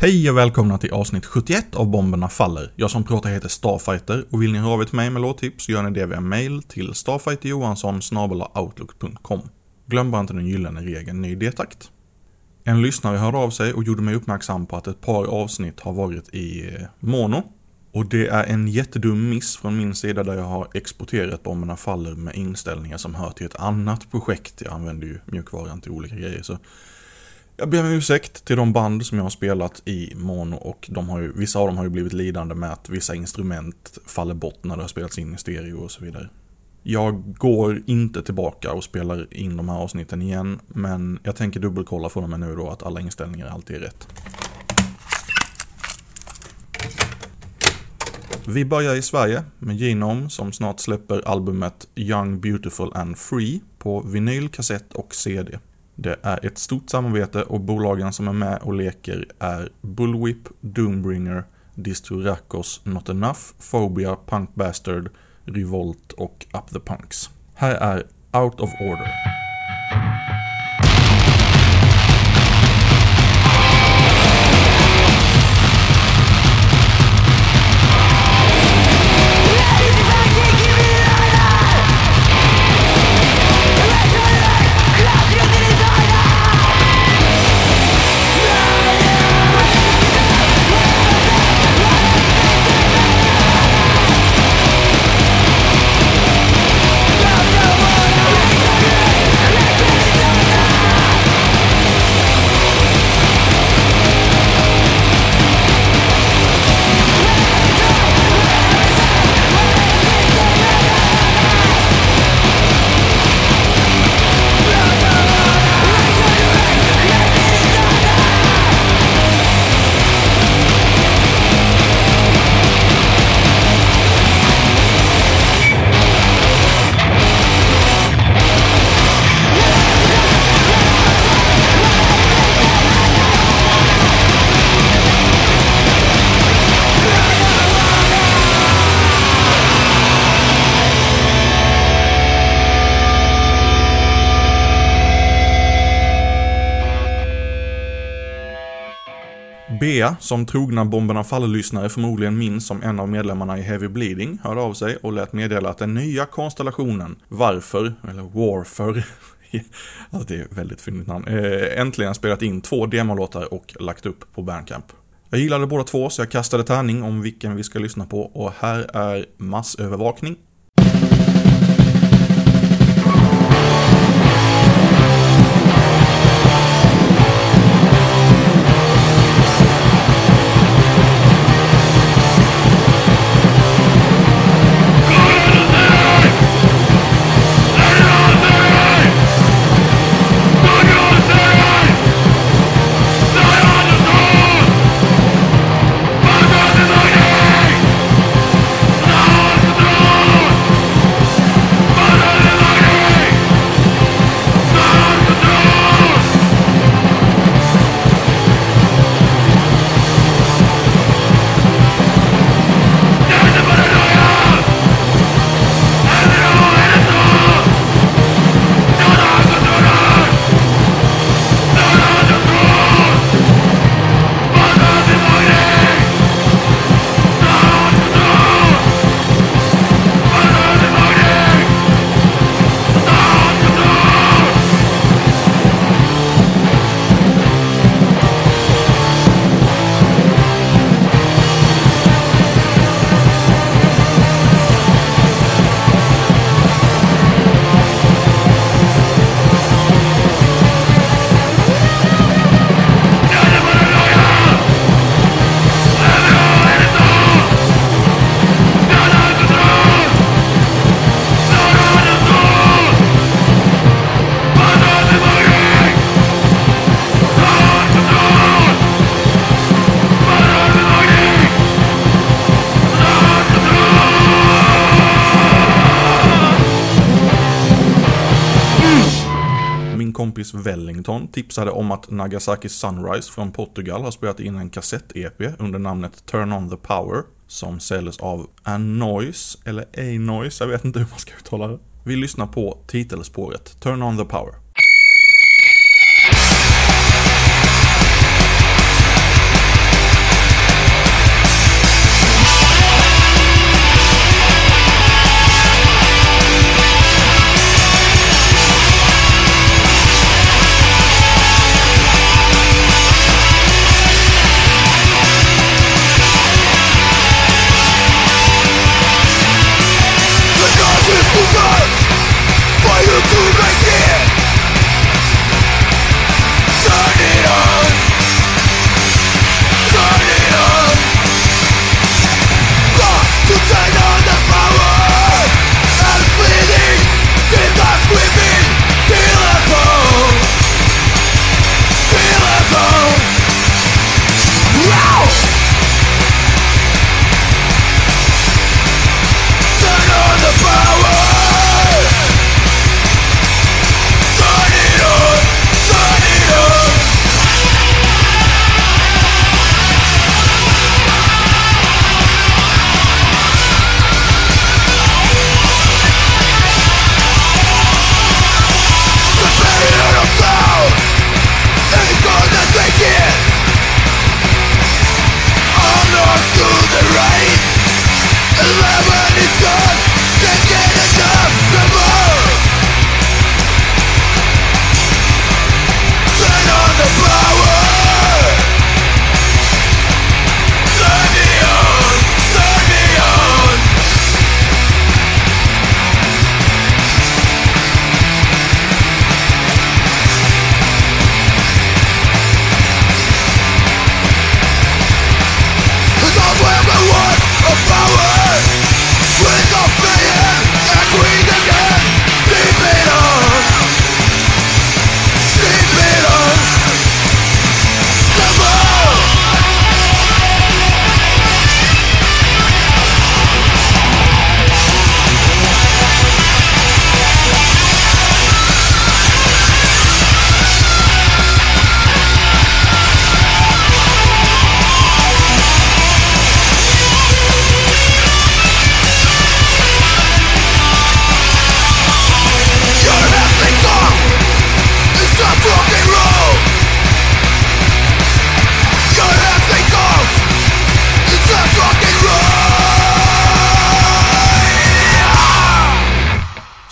Hej och välkomna till avsnitt 71 av Bomberna Faller. Jag som pratar heter Starfighter och vill ni höra av er till mig med låttips så gör ni det via mail till starfighterjohansson.outlook.com. Glöm bara inte den gyllene regeln ny detakt. En lyssnare hörde av sig och gjorde mig uppmärksam på att ett par avsnitt har varit i eh, mono. Och det är en jättedum miss från min sida där jag har exporterat Bomberna Faller med inställningar som hör till ett annat projekt. Jag använder ju mjukvaran till olika grejer så jag ber om ursäkt till de band som jag har spelat i mono och de har ju, vissa av dem har ju blivit lidande med att vissa instrument faller bort när det har spelats in i stereo och så vidare. Jag går inte tillbaka och spelar in de här avsnitten igen, men jag tänker dubbelkolla från och med nu då att alla inställningar alltid är rätt. Vi börjar i Sverige med Genome som snart släpper albumet Young, Beautiful and Free på vinyl, kassett och CD. Det är ett stort samarbete och bolagen som är med och leker är Bullwhip, Doombringer, Distorakos, Not Enough, Phobia, Punk Bastard, Revolt och Up the Punks. Här är Out of Order. Andrea, som trogna Bomberna Faller-lyssnare förmodligen minns som en av medlemmarna i Heavy Bleeding, hörde av sig och lät meddela att den nya konstellationen Varför, eller Warför, alltså det är väldigt fyndigt namn, eh, äntligen spelat in två demolåtar och lagt upp på Bandcamp. Jag gillade båda två så jag kastade tärning om vilken vi ska lyssna på och här är Massövervakning kompis Wellington tipsade om att Nagasaki Sunrise från Portugal har spelat in en kassett-EP under namnet Turn On The Power som säljs av Anoise, eller A-Noise, jag vet inte hur man ska uttala det. Vi lyssnar på titelspåret Turn On The Power.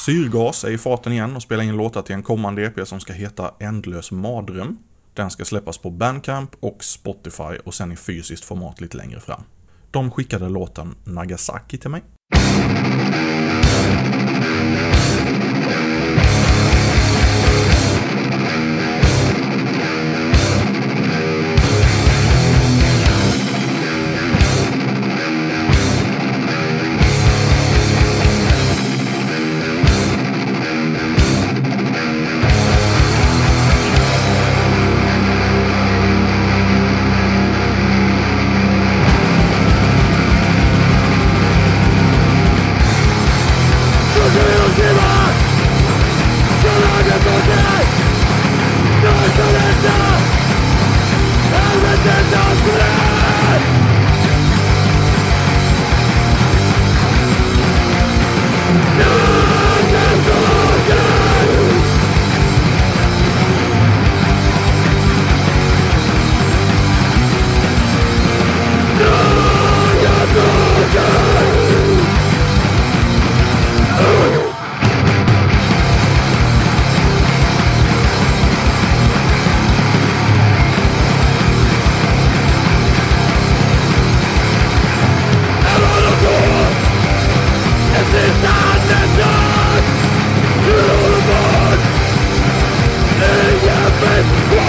Syrgas är i farten igen och spelar in låtar till en kommande EP som ska heta Ändlös mardröm. Den ska släppas på Bandcamp och Spotify och sen i fysiskt format lite längre fram. De skickade låten Nagasaki till mig. Inte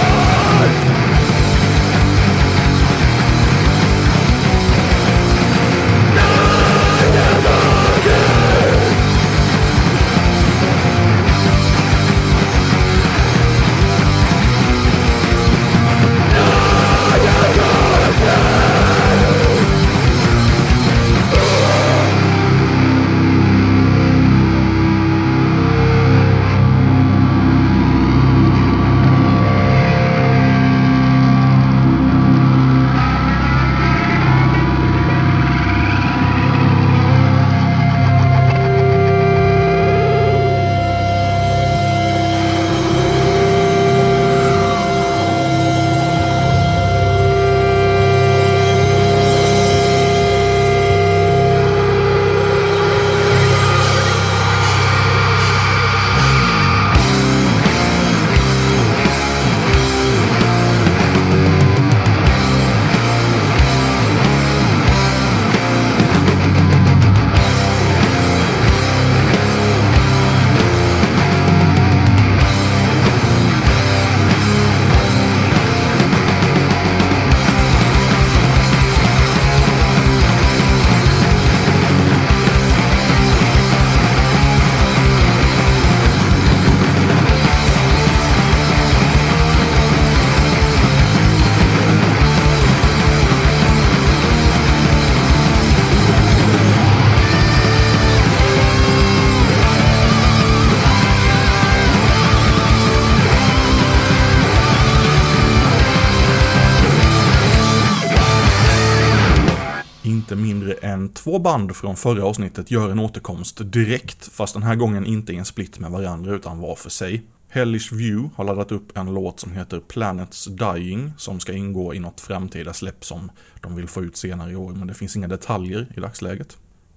två band från förra avsnittet gör en återkomst direkt, fast den här gången inte i en split med varandra utan var för sig. Hellish View har laddat upp en låt som heter Planets Dying som ska ingå i något framtida släpp som de vill få ut senare i år, men det finns inga detaljer i dagsläget.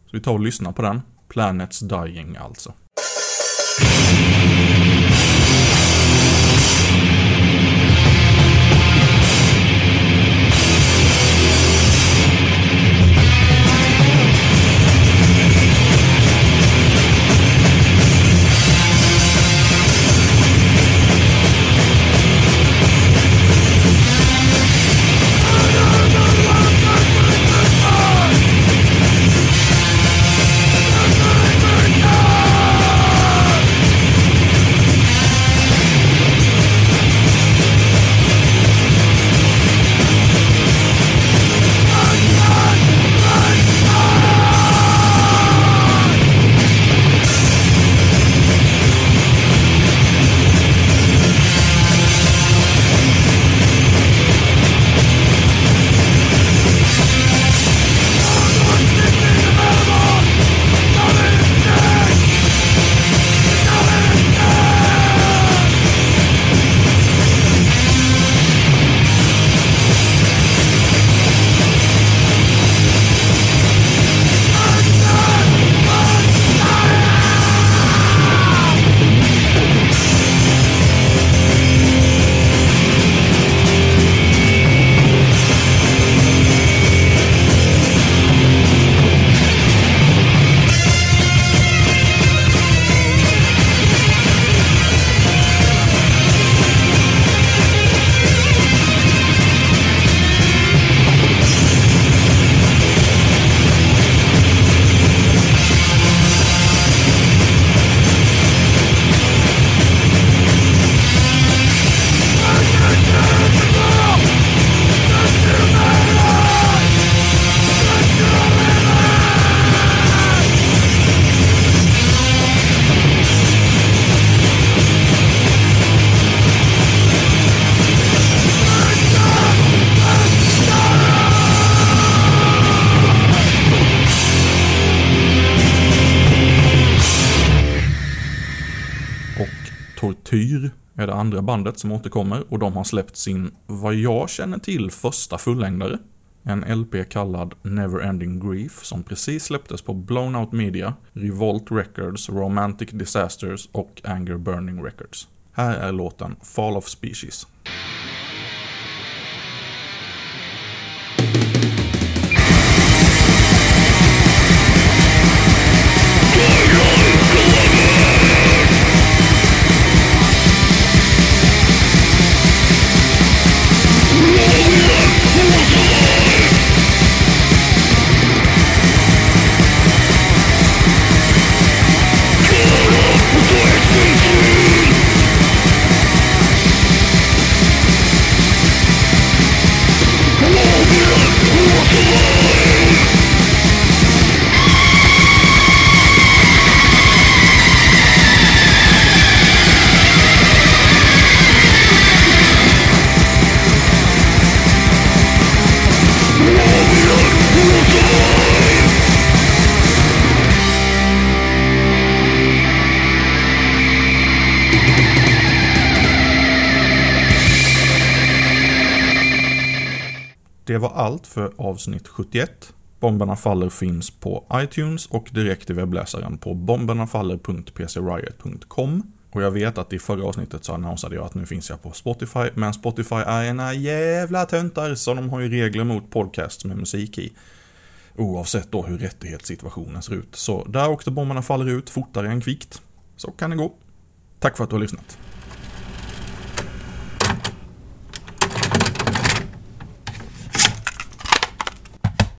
Så vi tar och lyssnar på den. Planets Dying alltså. Tortyr är det andra bandet som återkommer och de har släppt sin, vad jag känner till, första fullängdare. En LP kallad Neverending Grief som precis släpptes på Blown Out Media, Revolt Records, Romantic Disasters och Anger Burning Records. Här är låten Fall of Species. Var allt för avsnitt 71. Bomberna Faller finns på iTunes och direkt i webbläsaren på bombernafaller.pcriot.com. Och jag vet att i förra avsnittet så annonsade jag att nu finns jag på Spotify, men Spotify är ena jävla töntar, så de har ju regler mot podcasts med musik i. Oavsett då hur rättighetssituationen ser ut. Så där åkte bomberna faller ut fortare än kvickt. Så kan det gå. Tack för att du har lyssnat.